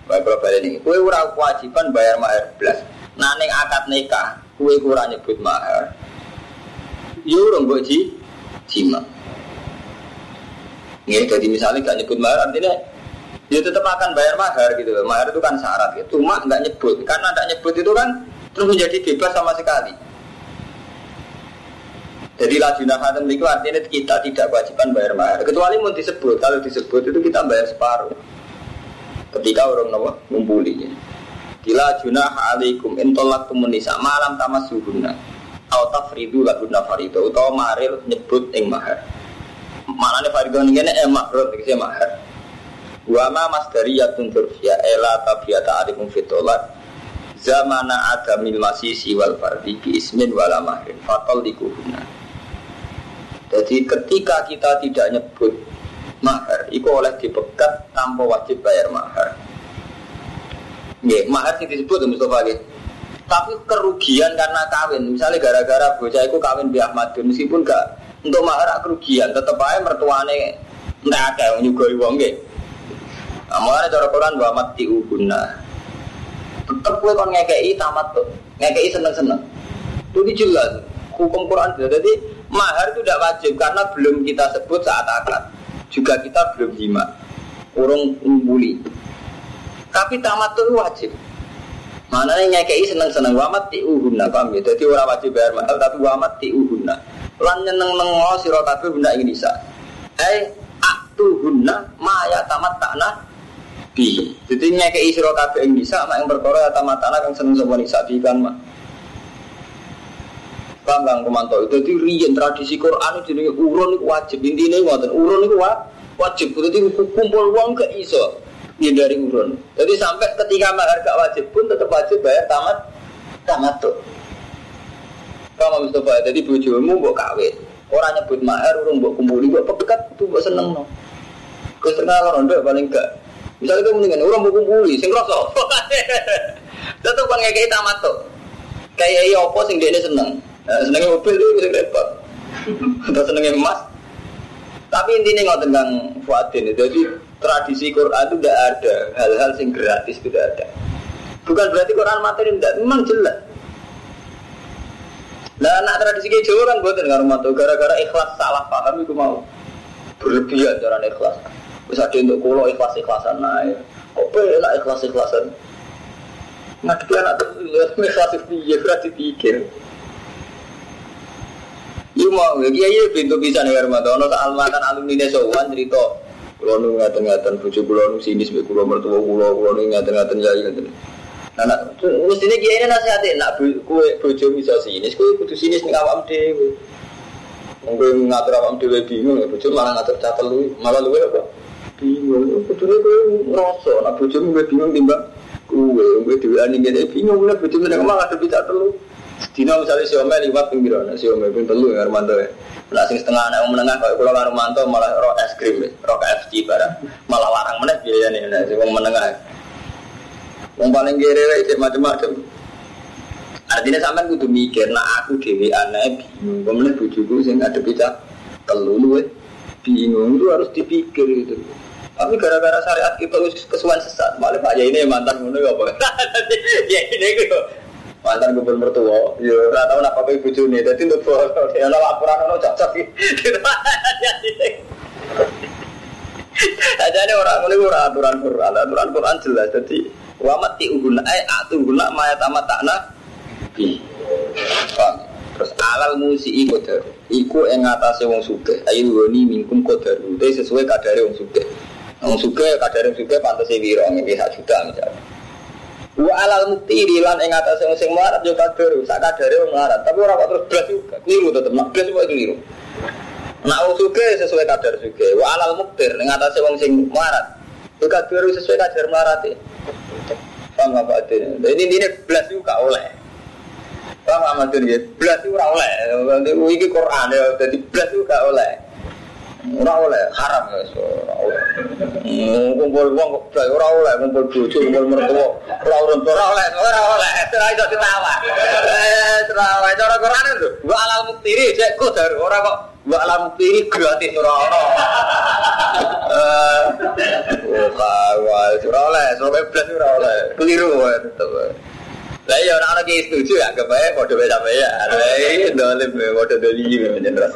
Baik kalau balik ini, kue ora kewajiban bayar mahar blas. Nah akad nikah, kue kurang nyebut mahar. Yo urung mbok ji jima. Jadi misalnya gak nyebut mahar artinya dia tetap akan bayar mahar gitu. Mahar itu kan syarat gitu. Cuma nggak nyebut. Karena nggak nyebut itu kan terus menjadi bebas sama sekali. Jadi lajuna khatam itu artinya kita tidak kewajiban bayar mahar. Kecuali mau disebut. Kalau disebut itu kita bayar separuh. Ketika orang nawa ngumpuli. Kila junah alaikum intolak tumunisa malam tamas suhuna. Au tafridu laguna farido. Utawa maril nyebut ing mahar. Mana nih farido ini eh mahrut. Ini mahar. Wama mas dari yatun turfia ela tabiata alikum fitolat zamana adamil masih siwal fardi bi ismin wala mahrin fatol dikuhuna. Jadi ketika kita tidak nyebut mahar, itu oleh dipegat tanpa wajib bayar mahar. Nggih, mahar sih disebut Mustafa. Tapi kerugian karena kawin, misalnya gara-gara bocah itu kawin bi Ahmad meskipun gak untuk mahar kerugian, tetap aja mertuane ada yang nyugoi wong nggih. Nah, mulanya cara Quran wa mati uhuna. Tetep gue kon ngekei tamat tuh, ngekei seneng-seneng. Itu jelas hukum Quran Jadi mahar itu tidak wajib karena belum kita sebut saat akad. Juga kita belum jima. Urung umbuli. Tapi tamat itu wajib. Mana yang ngekei seneng-seneng wa mati uhuna paham ya? Jadi orang wajib bayar mahar tapi wa mati uhuna. Lan nyeneng nengo sira kabeh benda ini bisa. Eh aktuhunna ma ya tamat takna bi. Jadi nyekei sira kabeh ing bisa mak ing perkara tamatana kang seneng sapa nisa kan mak. Paham Kang Komanto. Jadi riyen tradisi Quran itu jenenge urun iku wajib. Intine ngoten, urun iku wajib. Jadi kumpul uang ke iso dari urun. Jadi sampai ketika mahar gak wajib pun tetap wajib bayar tamat tamat tuh. Paham Mustafa? Jadi bojomu mbok kawin. Orang nyebut mahar, urung mbok kumpuli, mbok pekat, tuh mbok seneng no. Kesenangan rondo paling gak Misalnya kamu mendingan orang mau kumpuli, sing rasa. Tetap bang kayak tamat tuh. Kayak iya apa sing dia seneng. Nah, senengnya mobil itu bisa repot. Atau senengnya emas. Tapi intinya nggak tentang Fuadin itu. Jadi tradisi Quran itu tidak ada hal-hal sing gratis tidak ada. Bukan berarti Quran materi tidak, memang jelas. Nah, anak tradisi kayak Jawa kan buatan rumah tuh gara-gara ikhlas salah paham itu mau berlebihan cara ikhlas. Bisa ada untuk kulo ikhlas ikhlasan naik. Kok pelak ikhlas ikhlasan? Ngadepi anak tuh ikhlas piye berarti pikir. Iya mau, ya iya pintu bisa nih rumah tuh. Ono soal makan alumni nesowan cerita. Kulo nu ngaten ngaten bujuk kulo nu sinis be kulo mertua kulo kulo nu ngaten ngaten jadi ngaten. Nah, mestinya kiai nasihatin, nak kue bojo bisa sinis, kue kudu sinis nih awam dewi. Mungkin ngatur awam dewi bingung, bojo malah ngatur catel lu, malah lu apa? bingung kudune kowe ngrasa nek bojomu bingung timbang kowe kowe dhewe ning ngene bingung nek bojomu nek malah ada bisa telu Dina misalnya si Ome liwat nah, si Ome pun telu ya Armanto ya. Nah sing setengah anak menengah kalau kalau Armanto malah rok es krim, rok KFC barang, malah larang meneh biaya nih, nah si Wong menengah. Wong paling kiri itu macam-macam. Artinya sampean kudu mikir, nah aku dewi anak bingung, kemudian bujuku sing ada bisa telu lu bingung itu harus dipikir itu. Tapi gara-gara syariat kita kesuwan sesat, malah Pak ini mantan ngono ya apa? Ya ini gitu. Mantan gubernur mertua, ya ora tau napa kowe bojone. Dadi untuk ya ana laporan ono cocok iki. Aja ini orang ini orang aturan Quran, aturan Quran jelas. Jadi wamat ti uguna, eh atu guna maya tamat takna. Terus alal musi iku daru. Iku yang ngatasi wong suge. Ayo goni mingkum kodaru. Itu sesuai kadare wong suge. Wong suge kadare wong suge pantas wiro nggih sak juta misalnya. Wa alal mukti rilan ing atase wong sing melarat yo kadare sak kadare wong melarat. Tapi ora kok terus blas juga. Keliru tetep nak blas kok keliru. Nak wong suge sesuai kadar suge. Wa alal muktir ing atase wong sing melarat. Yo kadare sesuai kadar melarat. Paham apa artinya? Ini ini blas juga oleh. Paham Ahmad ya? Blas ora oleh. Iki Quran ya, jadi blas itu gak oleh. Ora oleh, haram ya, ora oleh. Kumpul wong blas ora oleh, kumpul bojo, kumpul mertua, ora ora ora oleh, ora oleh. Ora iso ditawa. Quran lho. Wa alal muktiri cek qadar ora kok wa alal muktiri gratis ora ono. Eh. Oh, kawal ora oleh, sampai belas ora oleh. Keliru wae tetep. Lah iya ora ana ki setuju ya kebae padha wae sampe ya. Lah iya dolim padha dolim menjen ras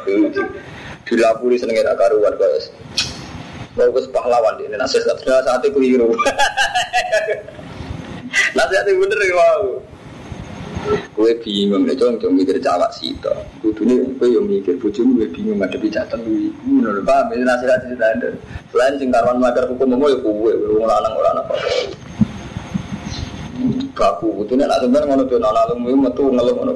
Dilapuri senenge ra karuan kok. Bagus pahlawan di nasihat saat itu keliru. Nasihat itu bener ya mau. Gue bingung nih, cong cong mikir cawak sih to. Kudune gue yang mikir bojomu gue bingung jatuh gue. Ngono lho, paham ini nasihat cerita ada. Selain sing karuan makar hukum mau ya gue, gue lanang ora apa. Baku kudune nak sebenarnya ngono tuh anak lu metu ngono.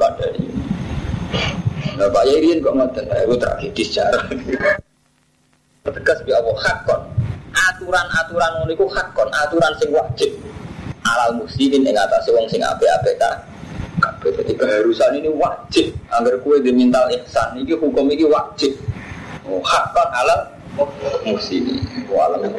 Nah Pak Yairin kok ngoten, gue tragedis cara. Tegas bi Allah hakon. Aturan-aturan ngono iku hakon, aturan sing wajib. Alal muslimin ing atase wong sing apik-apik ta. Kabeh dadi keharusan ini wajib. Angger kue diminta ihsan iki hukum iki wajib. Oh, hakon alal muslimin. Wa alam